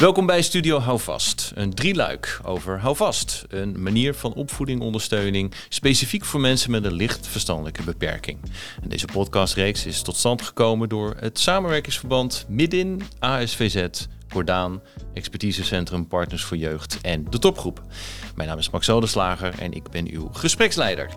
Welkom bij Studio Houvast, een drieluik over Houvast. Een manier van opvoeding, ondersteuning, specifiek voor mensen met een licht verstandelijke beperking. En deze podcastreeks is tot stand gekomen door het samenwerkingsverband Midin, ASVZ, Cordaan, Expertisecentrum Partners voor Jeugd en de Topgroep. Mijn naam is Max Slager en ik ben uw gespreksleider.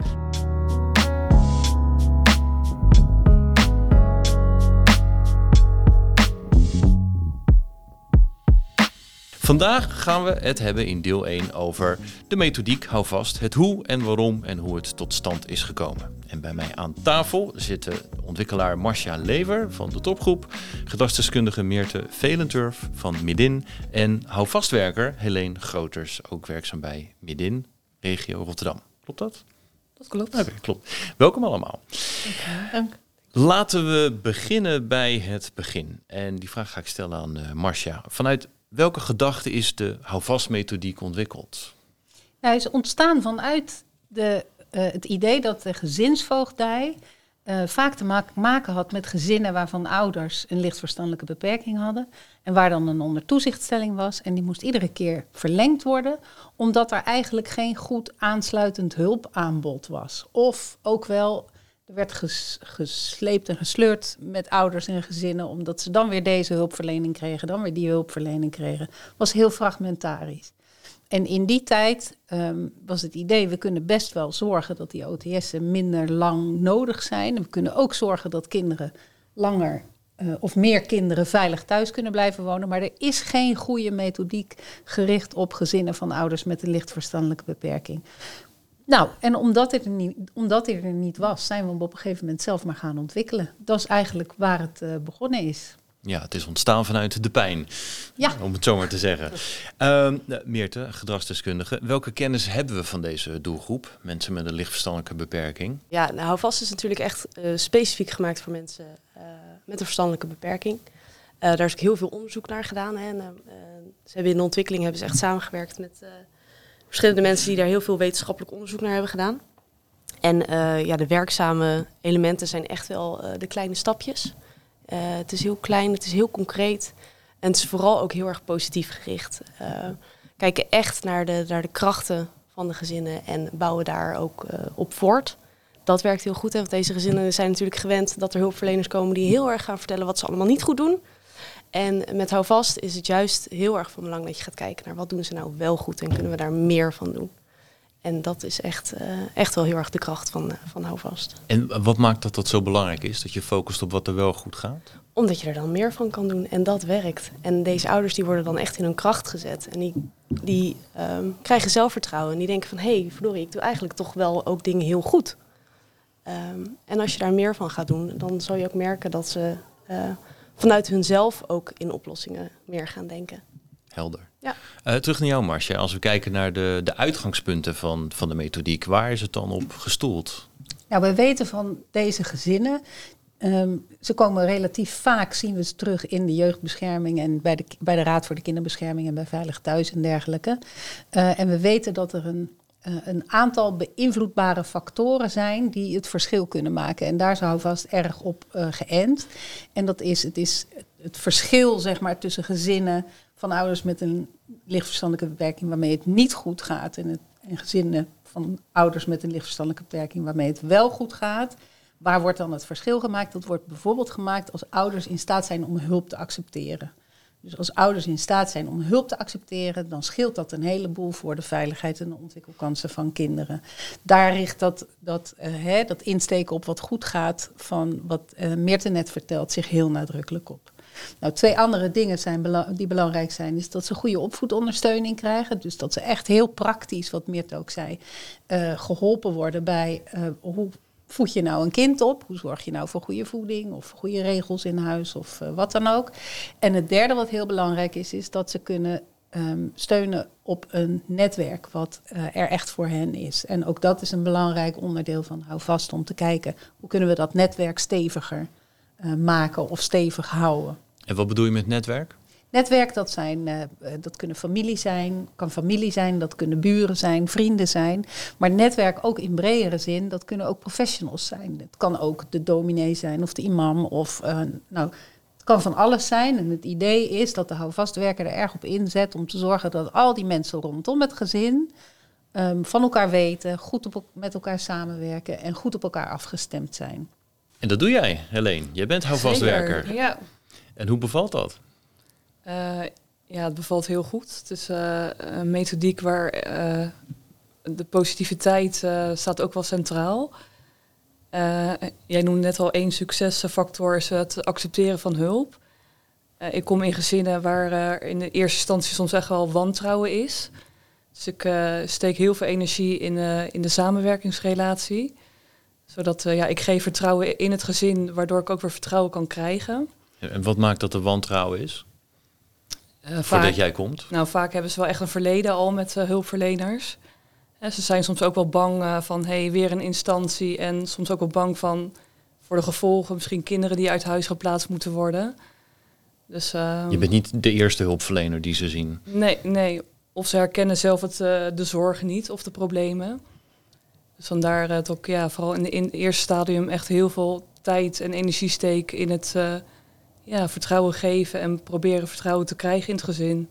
Vandaag gaan we het hebben in deel 1 over de methodiek, hou vast, het hoe en waarom en hoe het tot stand is gekomen. En bij mij aan tafel zitten ontwikkelaar Marcia Lever van de topgroep, gedragsdeskundige Meerte Velenturf van Midin en houvastwerker Helene Groters, ook werkzaam bij Midin, regio Rotterdam. Klopt dat? Dat klopt. Klopt. Welkom allemaal. Dank. Laten we beginnen bij het begin. En die vraag ga ik stellen aan uh, Marcia. Vanuit welke gedachte is de houvast-methodiek ontwikkeld? Nou, is ontstaan vanuit de, uh, het idee dat de gezinsvoogdij uh, vaak te maken had met gezinnen waarvan ouders een lichtverstandelijke beperking hadden. En waar dan een ondertoezichtstelling was. En die moest iedere keer verlengd worden, omdat er eigenlijk geen goed aansluitend hulpaanbod was. Of ook wel er werd gesleept en gesleurd met ouders en gezinnen, omdat ze dan weer deze hulpverlening kregen, dan weer die hulpverlening kregen. was heel fragmentarisch. En in die tijd um, was het idee, we kunnen best wel zorgen dat die OTS'en minder lang nodig zijn. En we kunnen ook zorgen dat kinderen langer uh, of meer kinderen veilig thuis kunnen blijven wonen. Maar er is geen goede methodiek gericht op gezinnen van ouders met een lichtverstandelijke beperking. Nou, en omdat dit, er niet, omdat dit er niet was, zijn we hem op een gegeven moment zelf maar gaan ontwikkelen. Dat is eigenlijk waar het uh, begonnen is. Ja, het is ontstaan vanuit de pijn, ja. om het zo maar te zeggen. Uh, Meerte, gedragsdeskundige, welke kennis hebben we van deze doelgroep, mensen met een lichtverstandelijke beperking? Ja, nou, Houvast is natuurlijk echt uh, specifiek gemaakt voor mensen uh, met een verstandelijke beperking. daar is ook heel veel onderzoek naar gedaan. Hè. En, ze hebben in de ontwikkeling hebben ze echt samengewerkt met verschillende mensen die daar heel veel wetenschappelijk onderzoek naar hebben gedaan. En uh, ja, de werkzame elementen zijn echt wel uh, de kleine stapjes. Uh, het is heel klein, het is heel concreet. En het is vooral ook heel erg positief gericht. kijken echt naar de, naar de krachten van de gezinnen en bouwen daar ook op voort. Dat werkt heel goed, hè, want deze gezinnen zijn natuurlijk gewend dat er hulpverleners komen die heel erg gaan vertellen wat ze allemaal niet goed doen. En met Houvast is het juist heel erg van belang dat je gaat kijken naar wat doen ze nou wel goed en kunnen we daar meer van doen. En dat is echt, uh, echt wel heel erg de kracht van, uh, van Houvast. En wat maakt dat dat zo belangrijk is, dat je focust op wat er wel goed gaat? Omdat je er dan meer van kan doen en dat werkt. En deze ouders die worden dan echt in hun kracht gezet. En die, die um, krijgen zelfvertrouwen en die denken van... hé, hey, verdorie, ik doe eigenlijk toch wel ook dingen heel goed. Um, en als je daar meer van gaat doen, dan zal je ook merken dat ze... Uh, vanuit hunzelf ook in oplossingen meer gaan denken. Helder. Ja. Uh, terug naar jou, Marcia. Als we kijken naar de, de uitgangspunten van, van de methodiek, waar is het dan op gestoeld? Nou, we weten van deze gezinnen. Um, ze komen relatief vaak, zien we ze terug in de jeugdbescherming en bij de, bij de Raad voor de Kinderbescherming en bij Veilig Thuis en dergelijke. Uh, en we weten dat er een een aantal beïnvloedbare factoren zijn die het verschil kunnen maken. En daar zou vast erg op uh, geënt. En dat is het, is het verschil zeg maar, tussen gezinnen van ouders met een lichtverstandelijke beperking waarmee het niet goed gaat. En, het, en gezinnen van ouders met een lichtverstandelijke beperking waarmee het wel goed gaat. Waar wordt dan het verschil gemaakt? Dat wordt bijvoorbeeld gemaakt als ouders in staat zijn om hulp te accepteren. Dus als ouders in staat zijn om hulp te accepteren, dan scheelt dat een heleboel voor de veiligheid en de ontwikkelkansen van kinderen. Daar richt dat, dat, uh, hè, dat insteken op wat goed gaat, van wat uh, net vertelt, zich heel nadrukkelijk op. Nou, twee andere dingen zijn die belangrijk zijn, is dat ze goede opvoedondersteuning krijgen. Dus dat ze echt heel praktisch, wat Meerte ook zei, uh, geholpen worden bij hoe voed je nou een kind op? Hoe zorg je nou voor goede voeding of goede regels in huis of uh, wat dan ook? En het derde wat heel belangrijk is, is dat ze kunnen um, steunen op een netwerk wat uh, er echt voor hen is. En ook dat is een belangrijk onderdeel van Hou Vast om te kijken hoe kunnen we dat netwerk steviger uh, maken of stevig houden. En wat bedoel je met netwerk? Netwerk, dat, zijn, uh, dat kunnen familie zijn, kan familie zijn, dat kunnen buren zijn, vrienden zijn. Maar netwerk ook in bredere zin, dat kunnen ook professionals zijn. Het kan ook de dominee zijn of de imam of uh, nou, het kan van alles zijn. En het idee is dat de houvastwerker er erg op inzet om te zorgen dat al die mensen rondom het gezin ehm, van elkaar weten, goed op, met elkaar samenwerken en goed op elkaar afgestemd zijn. En dat doe jij, Helene. Jij bent houvastwerker. Zeker, Ja. En hoe bevalt dat? Eh, ja, het bevalt heel goed. Het is eh, een methodiek waar eh, de positiviteit staat ook wel centraal. Jij noemde net al één succesfactor is het accepteren van hulp. Ik kom in gezinnen waar in de eerste instantie soms echt wel wantrouwen is. Dus ik steek heel veel energie in, in de samenwerkingsrelatie. Zodat ja, ik geef vertrouwen in het gezin, waardoor ik ook weer vertrouwen kan krijgen. En wat maakt dat er wantrouwen is? Eh, Voordat vaak- jij komt? Nou, vaak hebben ze wel echt een verleden al met eh, hulpverleners. Hè, ze zijn soms ook wel bang eh, van, hey, weer een instantie. En soms ook wel bang van, voor de gevolgen, misschien kinderen die uit huis geplaatst moeten worden. Dus, eh, Je bent niet de eerste hulpverlener die ze zien. Nee, nee. Of ze herkennen zelf het, de zorgen niet of de problemen. Dus vandaar dat ik ja, vooral in, de- in het eerste stadium echt heel veel tijd en energie steek in het ja, vertrouwen geven en proberen vertrouwen te krijgen in het gezin.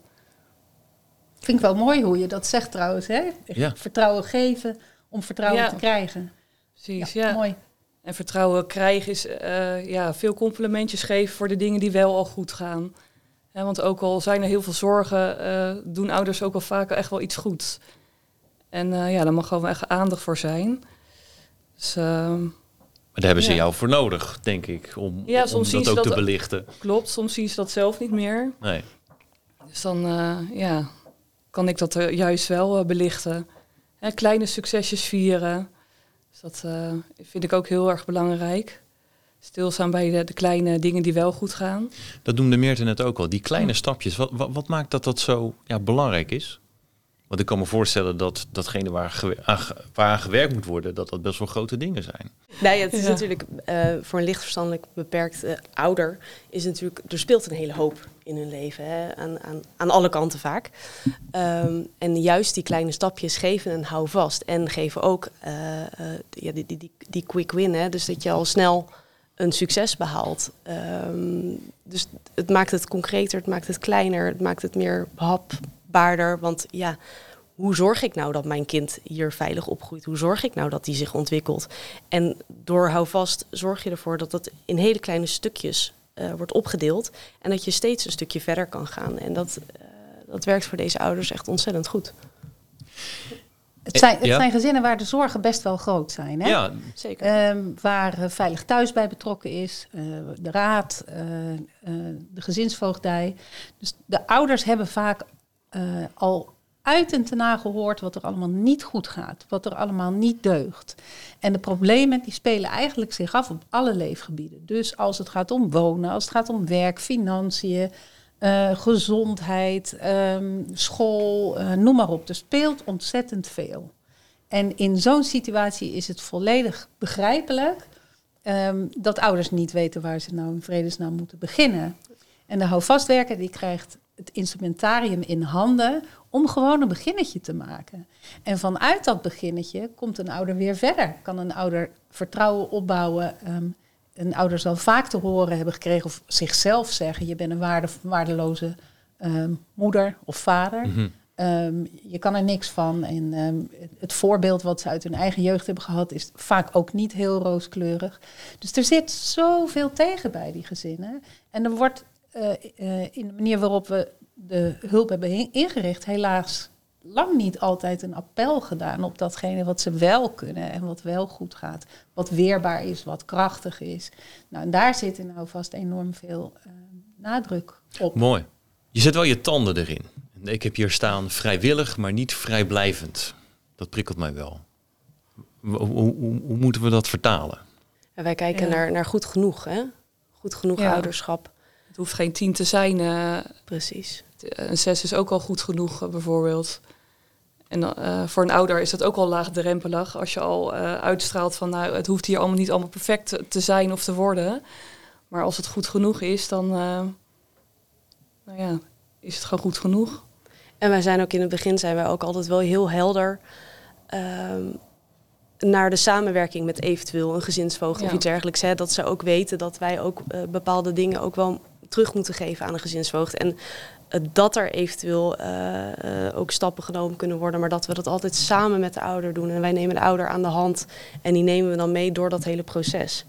Vind ik wel mooi hoe je dat zegt trouwens. Hè? Ja. Vertrouwen geven om vertrouwen Ja. te krijgen. Precies, ja, ja. mooi. En vertrouwen krijgen is eh, ja, veel complimentjes geven voor de dingen die wel al goed gaan. Hè, want ook al zijn er heel veel zorgen, eh, doen ouders ook al vaak echt wel iets goeds. En eh, ja, daar mag gewoon echt aandacht voor zijn. Dus ehm, daar hebben ze Ja. jou voor nodig, denk ik, om, Ja, om soms zien dat ook dat- te belichten. klopt, soms zien ze dat zelf niet meer. Nee. Dus dan eh, ja, kan ik dat er juist wel eh, belichten. Hè, kleine succesjes vieren. Dus dat eh, vind ik ook heel erg belangrijk. Stilstaan bij de, de kleine dingen die wel goed gaan. Dat noemde Meerte net ook al. Die kleine stapjes. Wat, wat, wat maakt dat dat zo ja, belangrijk is? Want ik kan me voorstellen dat datgene waar, aan, waar gewerkt moet worden, dat dat best wel grote dingen zijn. Ja, het is Ja. natuurlijk eh, voor een lichtverstandelijk beperkt eh, ouder is natuurlijk er speelt een hele hoop in hun leven hè, aan, aan, aan alle kanten vaak. Ehm, en juist die kleine stapjes geven een houvast en geven ook eh, eh, ja, die, die, die, die quick win, hè, dus dat je al snel een succes behaalt. Ehm, dus het maakt het concreter, het maakt het kleiner, het maakt het meer behapbaarder, want ja hoe zorg ik nou dat mijn kind hier veilig opgroeit? Hoe zorg ik nou dat die zich ontwikkelt? En door houvast zorg je ervoor dat het in hele kleine stukjes eh, wordt opgedeeld. En dat je steeds een stukje verder kan gaan. En dat, eh, dat werkt voor deze ouders echt ontzettend goed. Het zijn, het Ja. zijn gezinnen waar de zorgen best wel groot zijn. Hè? Ja, Zeker. Ehm, waar eh, Veilig Thuis bij betrokken is, eh, de raad, eh, eh, de gezinsvoogdij. Dus de ouders hebben vaak eh, al uit en te nagehoord wat er allemaal niet goed gaat, wat er allemaal niet deugt. En de problemen die spelen eigenlijk zich af op alle leefgebieden. Dus als het gaat om wonen, als het gaat om werk, financiën, eh, gezondheid, ehm, school, eh, noem maar op. Er speelt ontzettend veel. En in zo'n situatie is het volledig begrijpelijk ehm, dat ouders niet weten waar ze nou in vredesnaam moeten beginnen. En de houvastwerker die krijgt het instrumentarium in handen om gewoon een beginnetje te maken. En vanuit dat beginnetje komt een ouder weer verder. Kan een ouder vertrouwen opbouwen. Ehm, een ouder zal vaak te horen hebben gekregen of zichzelf zeggen: je bent een waarde, waardeloze ehm, moeder of vader. Mhm. Ehm, je kan er niks van. En het- voorbeeld wat ze uit hun eigen jeugd hebben gehad, is vaak ook niet heel rooskleurig. Dus er zit zoveel tegen bij die gezinnen. En er wordt in de manier waarop we de hulp hebben in- ingericht, helaas lang niet altijd een appel gedaan op datgene wat ze wel kunnen en wat wel goed gaat. Wat weerbaar is, wat krachtig is. Nou, en daar zit nou vast enorm veel eh, nadruk op. mooi. Je zet wel je tanden erin. Ik heb hier staan vrijwillig, maar niet vrijblijvend. Dat prikkelt mij wel. Hoe, hoe, moeten we dat vertalen? En wij kijken Ja. naar, naar goed genoeg, hè? Goed genoeg Ja. ouderschap. Hoeft geen tien te zijn. eh, Precies. een zes is ook al goed genoeg, eh, bijvoorbeeld. En eh, voor een ouder is dat ook al laagdrempelig. Als je al eh, uitstraalt van, nou, het hoeft hier allemaal niet allemaal perfect te- zijn of te worden. Maar als het goed genoeg is, dan eh, nou ja, is het gewoon goed genoeg. En wij zijn ook in het begin zijn wij ook altijd wel heel helder ehm, naar de samenwerking met eventueel een gezinsvoogd of iets dergelijks. Hè, dat ze ook weten dat wij ook eh, bepaalde dingen ook wel terug moeten geven aan een gezinsvoogd. En eh, dat er eventueel eh, eh, ook stappen genomen kunnen worden, maar dat we dat altijd samen met de ouder doen. En wij nemen de ouder aan de hand en die nemen we dan mee door dat hele proces.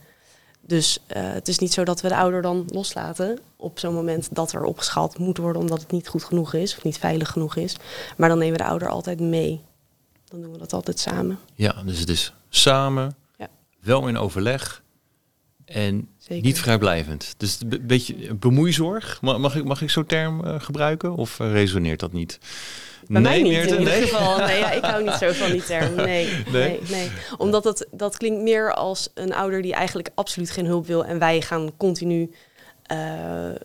Dus het is niet zo dat we de ouder dan loslaten op zo'n moment dat er opgeschaald moet worden omdat het niet goed genoeg is of niet veilig genoeg is. Maar dan nemen we de ouder altijd mee. Dan doen we dat altijd samen. Ja, dus het is samen, Ja. wel in overleg en Zeker. niet vrijblijvend. Dus een be- beetje bemoeizorg. Ma- Mag ik, mag ik zo'n term eh, gebruiken of eh, resoneert dat niet? Bij mij niet Meerte? in ieder Nee? geval. Nee, ja, ik hou niet zo van die term. Nee, nee, nee. Omdat het, dat klinkt meer als een ouder die eigenlijk absoluut geen hulp wil. En wij gaan continu n-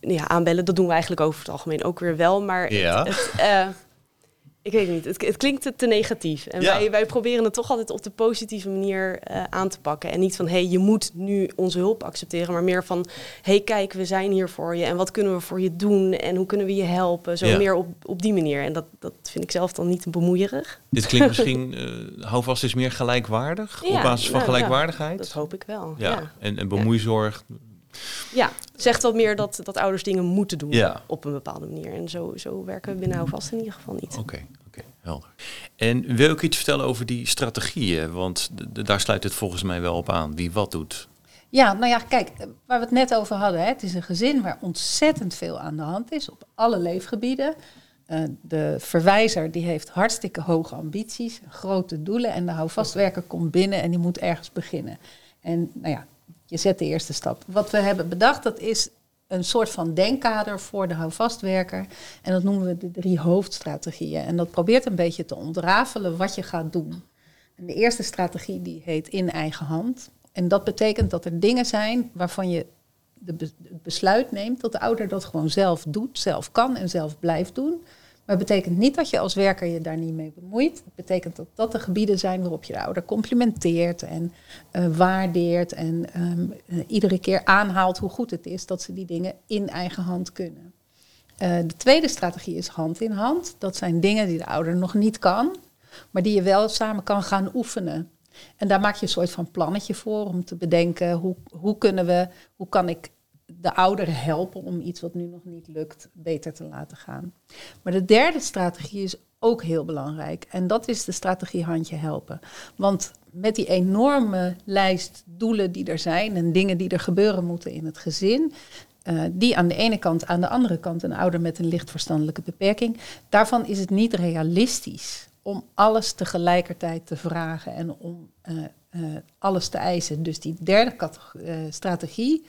ja, aanbellen. Dat doen we eigenlijk over het algemeen ook weer wel. Maar Ja. het, ik weet niet. Het, het klinkt te, negatief. En Ja. wij, wij proberen het toch altijd op de positieve manier eh, aan te pakken. En niet van, hé, hey, je moet nu onze hulp accepteren. Maar meer van, hé, hey, kijk, we zijn hier voor je. En wat kunnen we voor je doen? En hoe kunnen we je helpen? Zo Ja. meer op, op die manier. En dat, dat vind ik zelf dan niet bemoeierig. Dit klinkt misschien, eh houvast is meer gelijkwaardig, op basis van nou, ja. gelijkwaardigheid. Dat hoop ik wel. Ja, En, en bemoeizorg. Ja. zegt wat meer dat, dat ouders dingen moeten doen Ja. op een bepaalde manier. En zo, zo werken we binnen Houvast in ieder geval niet. Oké, oké, helder. En wil ik iets vertellen over die strategieën? Want daar sluit het volgens mij wel op aan. Wie wat doet. Ja, nou ja, kijk, eh, waar we het net over hadden. Hè, het is een gezin waar ontzettend veel aan de hand is op alle leefgebieden. Eh, de verwijzer die heeft hartstikke hoge ambities, grote doelen. En de houvastwerker komt binnen en die moet ergens beginnen. En nou ja, je zet de eerste stap. Wat we hebben bedacht, dat is een soort van denkkader voor de houvastwerker. En dat noemen we de drie hoofdstrategieën. En dat probeert een beetje te ontrafelen wat je gaat doen. En de eerste strategie die heet in eigen hand. En dat betekent dat er dingen zijn waarvan je de het besluit neemt dat de ouder dat gewoon zelf doet, zelf kan en zelf blijft doen. Maar het betekent niet dat je als werker je daar niet mee bemoeit. Het betekent dat dat de gebieden zijn waarop je de ouder complimenteert en eh, waardeert en ehm, eh, iedere keer aanhaalt hoe goed het is dat ze die dingen in eigen hand kunnen. Eh, de tweede strategie is hand in hand. Dat zijn dingen die de ouder nog niet kan, maar die je wel samen kan gaan oefenen. En daar maak je een soort van plannetje voor om te bedenken hoe, hoe kunnen we, hoe kan ik de ouder helpen om iets wat nu nog niet lukt beter te laten gaan. Maar de derde strategie is ook heel belangrijk en dat is de strategie handje helpen. Want met die enorme lijst doelen die er zijn en dingen die er gebeuren moeten in het gezin, eh, die aan de ene kant, aan de andere kant een ouder met een licht verstandelijke beperking, daarvan is het niet realistisch om alles tegelijkertijd te vragen en om eh, eh, alles te eisen. Dus die derde strategie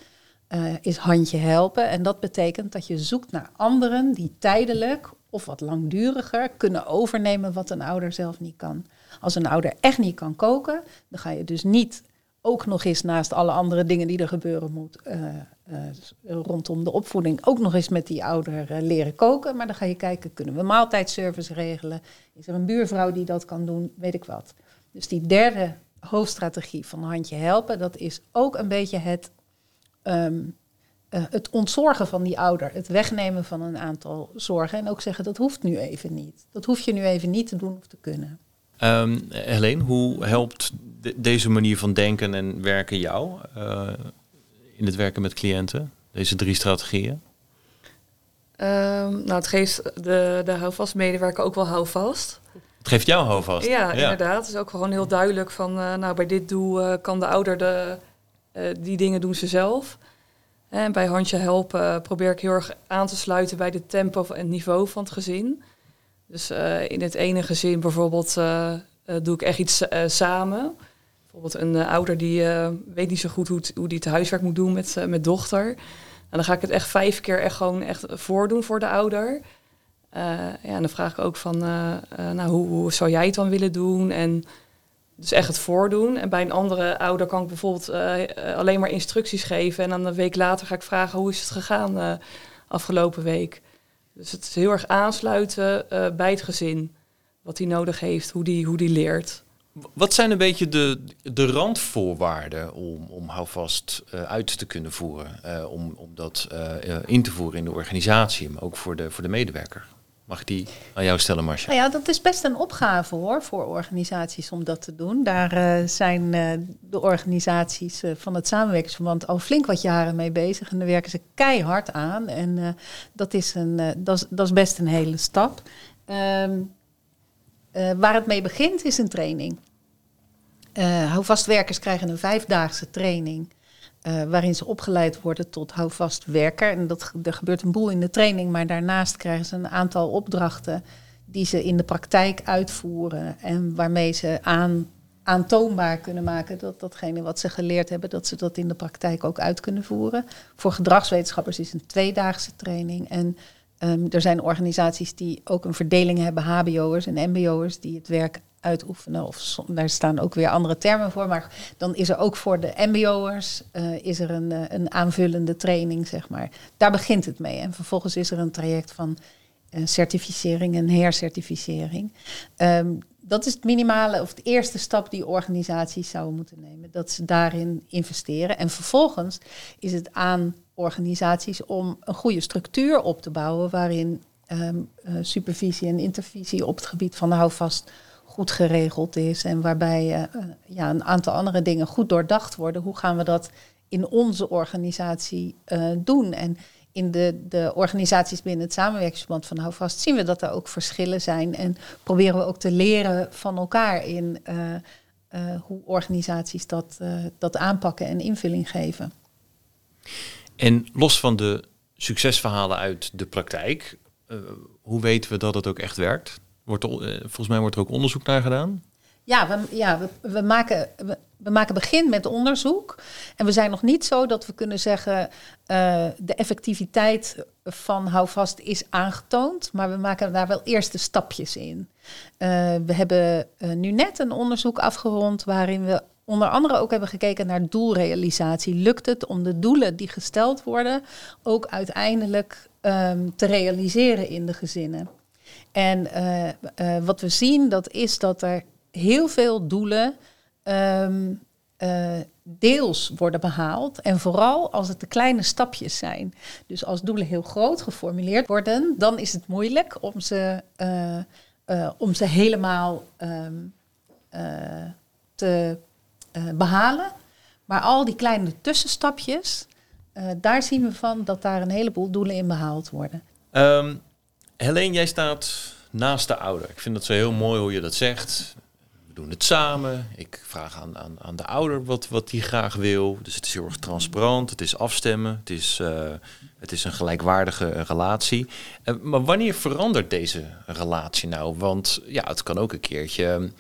eh, is handje helpen. En dat betekent dat je zoekt naar anderen die tijdelijk of wat langduriger kunnen overnemen wat een ouder zelf niet kan. Als een ouder echt niet kan koken, dan ga je dus niet ook nog eens naast alle andere dingen die er gebeuren moet eh, eh, rondom de opvoeding, ook nog eens met die ouder leren koken. Maar dan ga je kijken, kunnen we maaltijdservice regelen? Is er een buurvrouw die dat kan doen? Weet ik wat. Dus die derde hoofdstrategie van handje helpen, dat is ook een beetje het, ehm, eh, het ontzorgen van die ouder. Het wegnemen van een aantal zorgen. En ook zeggen, dat hoeft nu even niet. Dat hoef je nu even niet te doen of te kunnen. Ehm Helene, hoe helpt de- deze manier van denken en werken jou eh, in het werken met cliënten? Deze drie strategieën? Ehm, nou, het geeft de, de houvast medewerker ook wel houvast. Het geeft jou houvast. Ja, inderdaad. Het is ook gewoon heel duidelijk van, eh, nou, bij dit doel eh, kan de ouder de, die dingen doen ze zelf. En bij handje helpen eh, probeer ik heel erg aan te sluiten bij de tempo en het niveau van het gezin. Dus eh, in het ene gezin bijvoorbeeld eh, eh, doe ik echt iets eh, samen. Bijvoorbeeld een eh, ouder die eh, weet niet zo goed hoe, het- hoe die het huiswerk moet doen met, eh, met dochter. En dan ga ik het echt vijf keer echt gewoon echt voordoen voor de ouder. Eh, ja, en dan vraag ik ook van, eh, eh, nou, hoe, hoe zou jij het dan willen doen? En dus echt het voordoen. En bij een andere ouder kan ik bijvoorbeeld eh, eh, alleen maar instructies geven. En dan een week later ga ik vragen, hoe is het gegaan eh, afgelopen week? Dus het is heel erg aansluiten bij het gezin. Wat hij nodig heeft, hoe die, hoe die leert. Wat zijn een beetje de, de randvoorwaarden om, om houvast uit te kunnen voeren? om, om dat in te voeren in de organisatie, maar ook voor de, voor de medewerker? Mag ik die aan jou stellen, Marcia? Nou ja, dat is best een opgave hoor voor organisaties om dat te doen. Daar uh, zijn uh, de organisaties uh, van het samenwerkingsverband al flink wat jaren mee bezig. En daar werken ze keihard aan. En dat, is een, dat, is, dat is best een hele stap. Um, waar het mee begint is een training. houvastwerkers krijgen een vijfdaagse training. Uh, waarin ze opgeleid worden tot houvast werker. En dat, er gebeurt een boel in de training, maar daarnaast krijgen ze een aantal opdrachten die ze in de praktijk uitvoeren en waarmee ze aan, aantoonbaar kunnen maken dat datgene wat ze geleerd hebben, dat ze dat in de praktijk ook uit kunnen voeren. Voor gedragswetenschappers is een tweedaagse training. En um, er zijn organisaties die ook een verdeling hebben, HBO'ers en MBO'ers, die het werk uitoefenen. Of daar staan ook weer andere termen voor. Maar dan is er ook voor de mbo'ers uh, is er een, uh, een aanvullende training, zeg maar. Daar begint het mee. En vervolgens is er een traject van uh, certificering en hercertificering. Um, dat is het minimale, of de eerste stap die organisaties zouden moeten nemen. Dat ze daarin investeren. En vervolgens is het aan organisaties om een goede structuur op te bouwen waarin um, supervisie en intervisie op het gebied van de houvast goed geregeld is en waarbij uh, ja, een aantal andere dingen goed doordacht worden. Hoe gaan we dat in onze organisatie uh, doen? En in de, de organisaties binnen het samenwerkingsverband van Houvast zien we dat er ook verschillen zijn en proberen we ook te leren van elkaar in hoe organisaties dat, dat aanpakken en invulling geven. En los van de succesverhalen uit de praktijk, hoe weten we dat het ook echt werkt? Wordt eh, volgens mij wordt er ook onderzoek naar gedaan. Ja, we, ja, we, maken, we, maken begin met onderzoek. En we zijn nog niet zo dat we kunnen zeggen... Uh, de effectiviteit van houvast is aangetoond. Maar we maken daar wel eerste stapjes in. Uh, we hebben nu net een onderzoek afgerond... waarin we onder andere ook hebben gekeken naar doelrealisatie. Lukt het om de doelen die gesteld worden... ook uiteindelijk um, te realiseren in de gezinnen? En uh, uh, wat we zien, dat is dat er heel veel doelen um, uh, deels worden behaald. En vooral als het de kleine stapjes zijn. Dus als doelen heel groot geformuleerd worden, dan is het moeilijk om ze, om ze helemaal um, te behalen. Maar al die kleine tussenstapjes, daar zien we van dat daar een heleboel doelen in behaald worden. Um Helene, jij staat naast de ouder. Ik vind dat zo heel mooi hoe je dat zegt. We doen het samen. Ik vraag aan, aan, aan de ouder wat, wat hij graag wil. Dus het is heel erg transparant. Het is afstemmen. Het is, uh, het is een gelijkwaardige relatie. Uh, maar wanneer verandert deze relatie nou? Want ja, het kan ook een keertje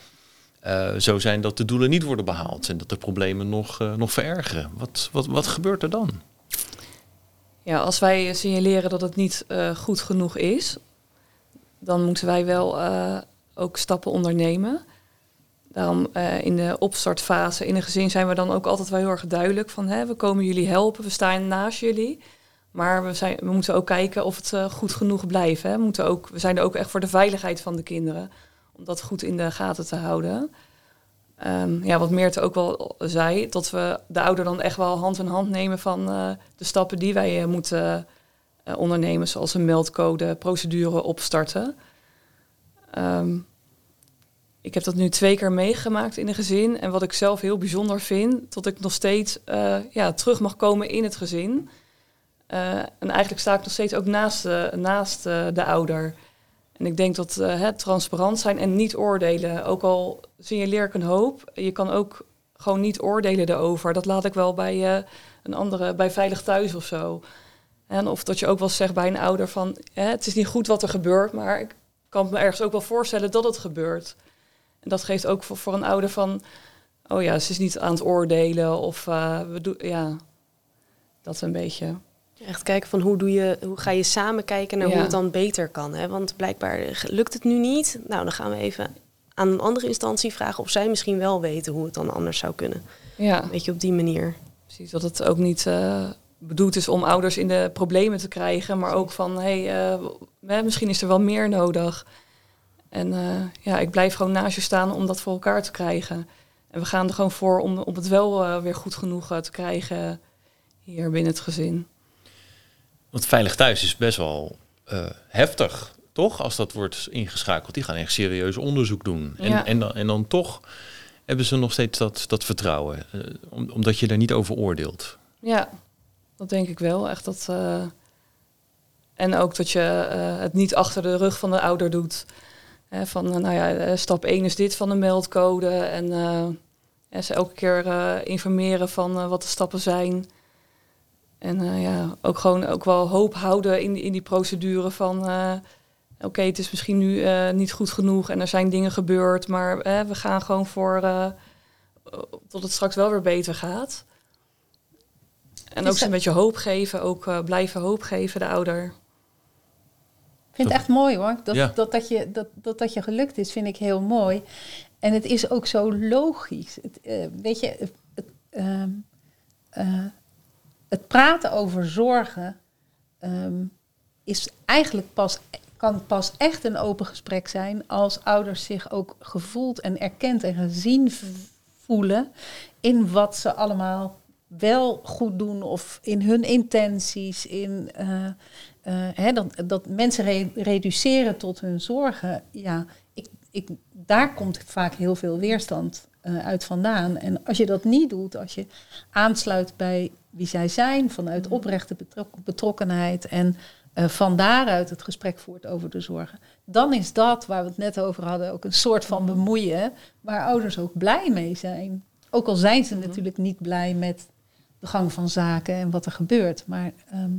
uh, zo zijn dat de doelen niet worden behaald. En dat de problemen nog, nog verergeren. Wat, wat, wat gebeurt er dan? Ja, als wij signaleren dat het niet goed genoeg is, dan moeten wij wel uh, ook stappen ondernemen. Daarom uh, in de opstartfase in een gezin zijn we dan ook altijd wel heel erg duidelijk van hè, we komen jullie helpen, we staan naast jullie. Maar we, zijn, we moeten ook kijken of het uh, goed genoeg blijft. Hè. We, moeten ook, we zijn er ook echt voor de veiligheid van de kinderen. Om dat goed in de gaten te houden. Um, ja, wat Meerte ook wel zei, dat we de ouder dan echt wel hand in hand nemen van de stappen die wij moeten ondernemen, zoals een meldcode, procedure opstarten. Um, ik heb dat nu twee keer meegemaakt in een gezin. En wat ik zelf heel bijzonder vind, dat ik nog steeds uh, ja, terug mag komen in het gezin. Uh, en eigenlijk sta ik nog steeds ook naast, naast de ouder. En ik denk dat het transparant zijn en niet oordelen, ook al signaleer ik een hoop, je kan ook gewoon niet oordelen erover. Dat laat ik wel bij een andere, bij Veilig Thuis of zo. En of dat je ook wel zegt bij een ouder van, hè, het is niet goed wat er gebeurt, maar ik kan me ergens ook wel voorstellen dat het gebeurt. En dat geeft ook voor, voor een ouder van, oh ja, ze is niet aan het oordelen of uh, we doen, ja, dat een beetje. Echt kijken van hoe, doe je, hoe ga je samen kijken naar ja. hoe het dan beter kan. Hè? Want blijkbaar lukt het nu niet. Nou, dan gaan we even aan een andere instantie vragen of zij misschien wel weten hoe het dan anders zou kunnen. Ja. Weet je, op die manier. Precies, dat het ook niet uh, bedoeld is om ouders in de problemen te krijgen, maar ook van hé, hey, uh, misschien is er wel meer nodig. En uh, ja, ik blijf gewoon naast je staan om dat voor elkaar te krijgen. En we gaan er gewoon voor om, om het wel uh, weer goed genoeg te krijgen hier binnen het gezin. Want veilig thuis is best wel heftig. toch? Als dat wordt ingeschakeld. Die gaan echt serieus onderzoek doen. En, Ja. en, dan, en dan toch hebben ze nog steeds dat, dat vertrouwen. eh, om- omdat je daar niet over oordeelt. Ja, dat denk ik wel. Echt dat. eh, en ook dat je eh, het niet achter de rug van de ouder doet. Hè, van, eh, nou ja, stap 1 is dit van de meldcode. En ja, ze elke keer informeren van wat de stappen zijn. En ja, ook gewoon ook wel hoop houden in, in die procedure van... Oké, het is misschien nu niet goed genoeg en er zijn dingen gebeurd, maar we gaan gewoon voor tot het straks wel weer beter gaat. En ook ze een beetje hoop geven, ook eh, blijven hoop geven, de ouder. Ik vind het echt mooi hoor. Dat, Ja. dat, dat, je, dat, dat dat je gelukt is, vind ik heel mooi. En het is ook zo logisch. Het, eh, weet je, het, het, ehm, eh, het praten over zorgen ehm, is eigenlijk pas, kan pas echt een open gesprek zijn als ouders zich ook gevoeld en erkend en gezien voelen in wat ze allemaal wel goed doen of in hun intenties, in eh, eh, hè, dat, dat mensen re- reduceren tot hun zorgen. Ja, ik, ik, daar komt vaak heel veel weerstand eh, uit vandaan. En als je dat niet doet, als je aansluit bij wie zij zijn, vanuit oprechte betrok- betrokkenheid en van daaruit het gesprek voert over de zorgen, dan is dat waar we het net over hadden ook een soort van bemoeien, waar ouders ook blij mee zijn. Ook al zijn ze natuurlijk niet blij met de gang van zaken en wat er gebeurt. Maar ehm,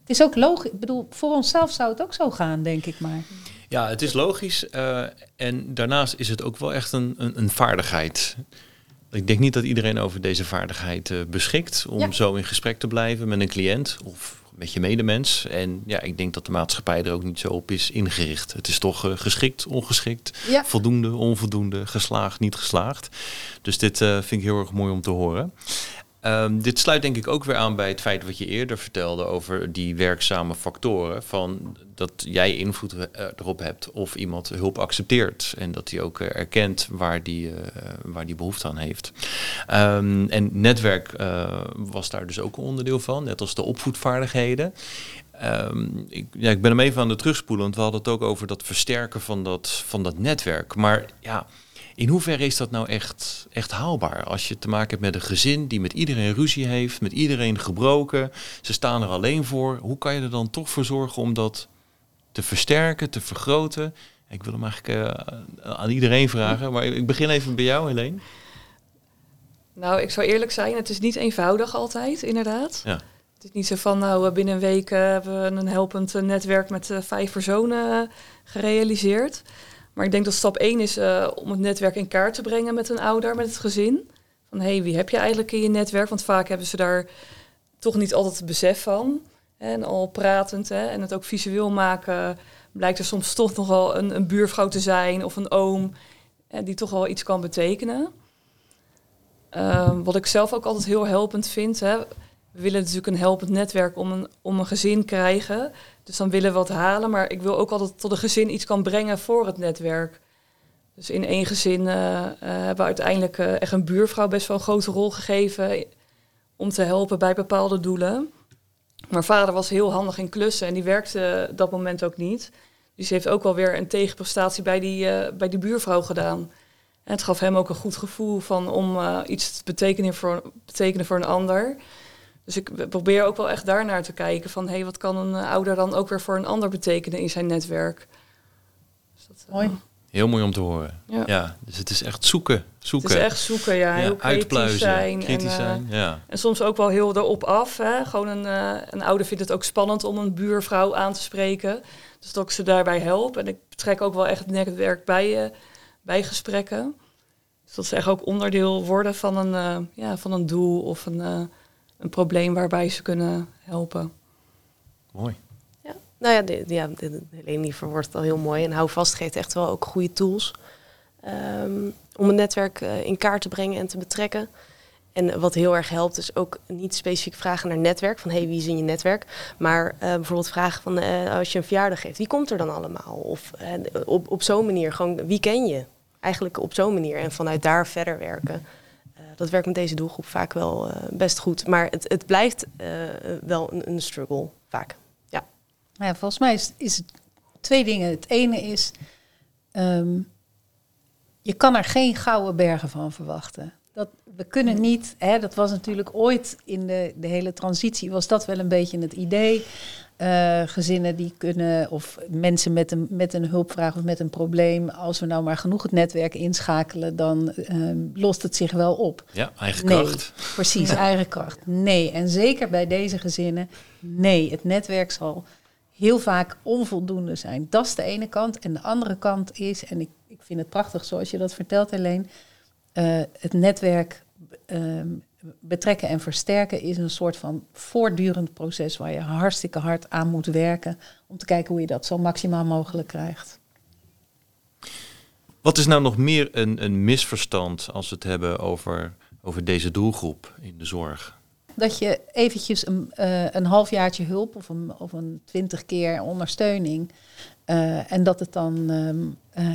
het is ook logisch. Ik bedoel, voor onszelf zou het ook zo gaan, denk ik maar. Ja, het is logisch. eh, en daarnaast is het ook wel echt een, een, een vaardigheid. Ik denk niet dat iedereen over deze vaardigheid eh, beschikt om Ja. zo in gesprek te blijven met een cliënt of met je medemens. En ja, ik denk dat de maatschappij er ook niet zo op is ingericht. Het is toch eh, geschikt, ongeschikt, Ja. voldoende, onvoldoende, geslaagd, niet geslaagd. Dus dit vind ik heel erg mooi om te horen. Ehm, dit sluit denk ik ook weer aan bij het feit wat je eerder vertelde over die werkzame factoren. Van dat jij invloed eh, erop hebt of iemand hulp accepteert. En dat hij ook eh, erkent waar die, eh, waar die behoefte aan heeft. Ehm, en netwerk was daar dus ook een onderdeel van, net als de opvoedvaardigheden. Ehm, ik, ja, ik ben hem even aan het terugspoelen, want we hadden het ook over dat versterken van dat, van dat netwerk. Maar ja, in hoeverre is dat nou echt, echt haalbaar? Als je te maken hebt met een gezin die met iedereen ruzie heeft, met iedereen gebroken, ze staan er alleen voor. Hoe kan je er dan toch voor zorgen om dat te versterken, te vergroten? Ik wil hem eigenlijk eh, aan iedereen vragen, maar ik begin even bij jou, Helene. Nou, ik zou eerlijk zijn, het is niet eenvoudig altijd, inderdaad. Ja. Het is niet zo van, nou, binnen een week eh, hebben we een helpend eh, netwerk met vijf personen gerealiseerd. Maar ik denk dat stap één is eh, om het netwerk in kaart te brengen met een ouder, met het gezin. Van, hé, hey, wie heb je eigenlijk in je netwerk? Want vaak hebben ze daar toch niet altijd het besef van. En al pratend hè, en het ook visueel maken, blijkt er soms toch nog wel een, een buurvrouw te zijn of een oom die toch wel iets kan betekenen. Ehm, wat ik zelf ook altijd heel helpend vind. Hè. We willen natuurlijk een helpend netwerk om een, om een gezin krijgen. Dus dan willen we wat halen. Maar ik wil ook altijd tot een gezin iets kan brengen voor het netwerk. Dus in één gezin eh, eh, hebben we uiteindelijk eh, echt een buurvrouw best wel een grote rol gegeven. Om te helpen bij bepaalde doelen. Maar vader was heel handig in klussen en die werkte dat moment ook niet. Dus heeft ook wel weer een tegenprestatie bij die, bij die buurvrouw gedaan. En het gaf hem ook een goed gevoel van om iets te betekenen voor, betekenen voor een ander. Dus ik probeer ook wel echt daarnaar te kijken van hé, hey, wat kan een eh, ouder dan ook weer voor een ander betekenen in zijn netwerk. Dus dat, eh, Mooi. Heel mooi om te horen. Ja. Ja, dus het is echt zoeken. Het zoeken. is echt zoeken, ja. Ja, heel kritisch uitpluizen, zijn. kritisch en, eh, zijn. Ja. En soms ook wel heel erop af. Hè? Gewoon een, eh, een ouder vindt het ook spannend om een buurvrouw aan te spreken. Dus dat ik ze daarbij help. En ik betrek ook wel echt het netwerk bij, eh, bij gesprekken. Dus dat ze echt ook onderdeel worden van een, eh, ja, van een doel of een, eh, een probleem waarbij ze kunnen helpen. Mooi. Ja, nou ja, de, de- ja Helene die verwoordt het al heel mooi. En hou vast geeft echt wel ook goede tools ehm, om een netwerk eh, in kaart te brengen en te betrekken. En wat heel erg helpt is ook niet specifiek vragen naar netwerk, van hey, wie is in je netwerk? Maar eh, bijvoorbeeld vragen van eh, als je een verjaardag geeft, wie komt er dan allemaal? Of eh, op, op zo'n manier, gewoon wie ken je? Eigenlijk op zo'n manier en vanuit daar verder werken. Eh, dat werkt met deze doelgroep vaak wel eh, best goed. Maar het, het blijft eh, wel een, struggle, vaak. Nou ja, volgens mij is, is het twee dingen. Het ene is, ehm, je kan er geen gouden bergen van verwachten. Dat, we kunnen niet, hè, dat was natuurlijk ooit in de, de hele transitie, was dat wel een beetje het idee. Uh, gezinnen die kunnen, of mensen met een, met een hulpvraag of met een probleem, als we nou maar genoeg het netwerk inschakelen, dan uh, lost het zich wel op. Ja, eigen nee, kracht. Precies, eigen kracht. Nee, en zeker bij deze gezinnen, nee, het netwerk zal heel vaak onvoldoende zijn. Dat is de ene kant. En de andere kant is, en ik, ik vind het prachtig zoals je dat vertelt, alleen, uh, het netwerk ehm, betrekken en versterken is een soort van voortdurend proces waar je hartstikke hard aan moet werken om te kijken hoe je dat zo maximaal mogelijk krijgt. Wat is nou nog meer een, een misverstand als we het hebben over, over deze doelgroep in de zorg? Dat je eventjes een, uh, een halfjaartje hulp of een, of een twintig keer ondersteuning uh, en dat het dan uh,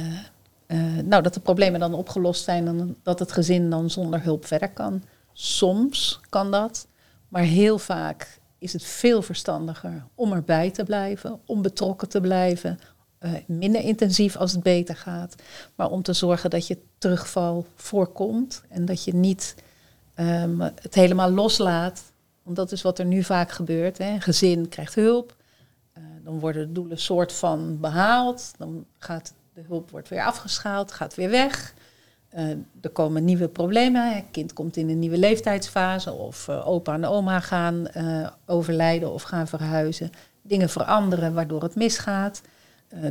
nou, dat de problemen dan opgelost zijn en dat het gezin dan zonder hulp verder kan. Soms kan dat, maar heel vaak is het veel verstandiger om erbij te blijven, om betrokken te blijven, uh, minder intensief als het beter gaat, maar om te zorgen dat je terugval voorkomt en dat je niet um, het helemaal loslaat. Want dat is wat er nu vaak gebeurt. Hè. Een gezin krijgt hulp, uh, dan worden de doelen soort van behaald, dan gaat de hulp wordt weer afgeschaald, gaat weer weg. Uh, er komen nieuwe problemen. Het kind komt in een nieuwe leeftijdsfase. Of uh, opa en oma gaan uh, overlijden of gaan verhuizen. Dingen veranderen waardoor het misgaat.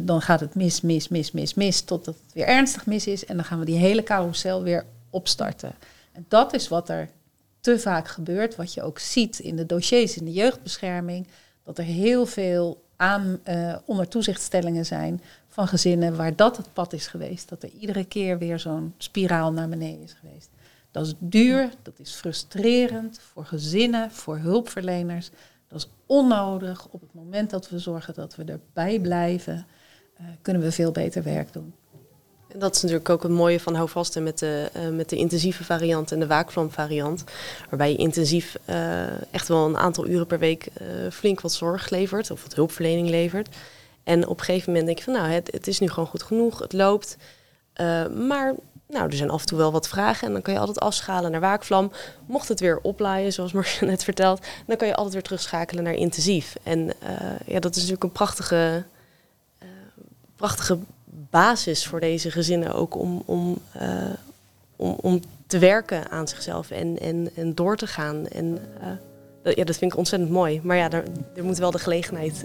dan gaat het mis, mis, mis, mis, mis. Totdat het weer ernstig mis is. En dan gaan we die hele carousel weer opstarten. En dat is wat er te vaak gebeurt. Wat je ook ziet in de dossiers in de jeugdbescherming. Dat er heel veel aan, onder toezichtstellingen zijn van gezinnen waar dat het pad is geweest. Dat er iedere keer weer zo'n spiraal naar beneden is geweest. Dat is duur, dat is frustrerend voor gezinnen, voor hulpverleners. Dat is onnodig. Op het moment dat we zorgen dat we erbij blijven, uh, kunnen we veel beter werk doen. En dat is natuurlijk ook het mooie van houvasten met de, uh, met de intensieve variant en de waakvlam variant. Waarbij je intensief uh, echt wel een aantal uren per week flink wat zorg levert of wat hulpverlening levert. En op een gegeven moment denk je van nou, het, het is nu gewoon goed genoeg, het loopt. Uh, maar nou, er zijn af en toe wel wat vragen en dan kan je altijd afschalen naar waakvlam. Mocht het weer oplaaien, zoals Marcia net vertelt, dan kan je altijd weer terugschakelen naar intensief. En uh, ja, dat is natuurlijk een prachtige, uh, prachtige basis voor deze gezinnen ook om, om, om, om te werken aan zichzelf en, en, en door te gaan. En ja, dat vind ik ontzettend mooi. Maar ja, er moet wel de gelegenheid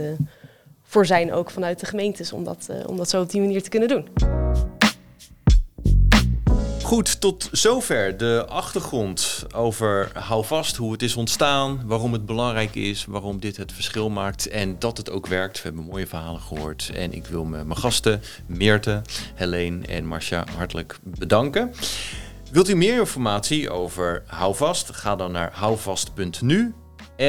voor zijn ook vanuit de gemeentes om dat, uh, om dat zo op die manier te kunnen doen. Goed, tot zover de achtergrond over houvast, hoe het is ontstaan, waarom het belangrijk is, waarom dit het verschil maakt en dat het ook werkt. We hebben mooie verhalen gehoord en ik wil mijn gasten Meerte, Helene en Marcia hartelijk bedanken. Wilt u meer informatie over houvast? Ga dan naar houvast.nu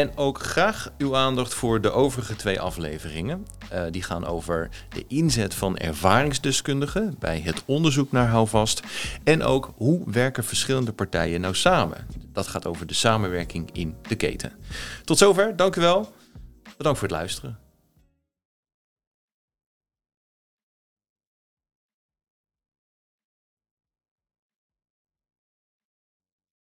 en ook graag uw aandacht voor de overige twee afleveringen. Uh, die gaan over de inzet van ervaringsdeskundigen bij het onderzoek naar houvast. En ook hoe werken verschillende partijen nou samen. Dat gaat over de samenwerking in de keten. Tot zover, dank u wel. Bedankt voor het luisteren.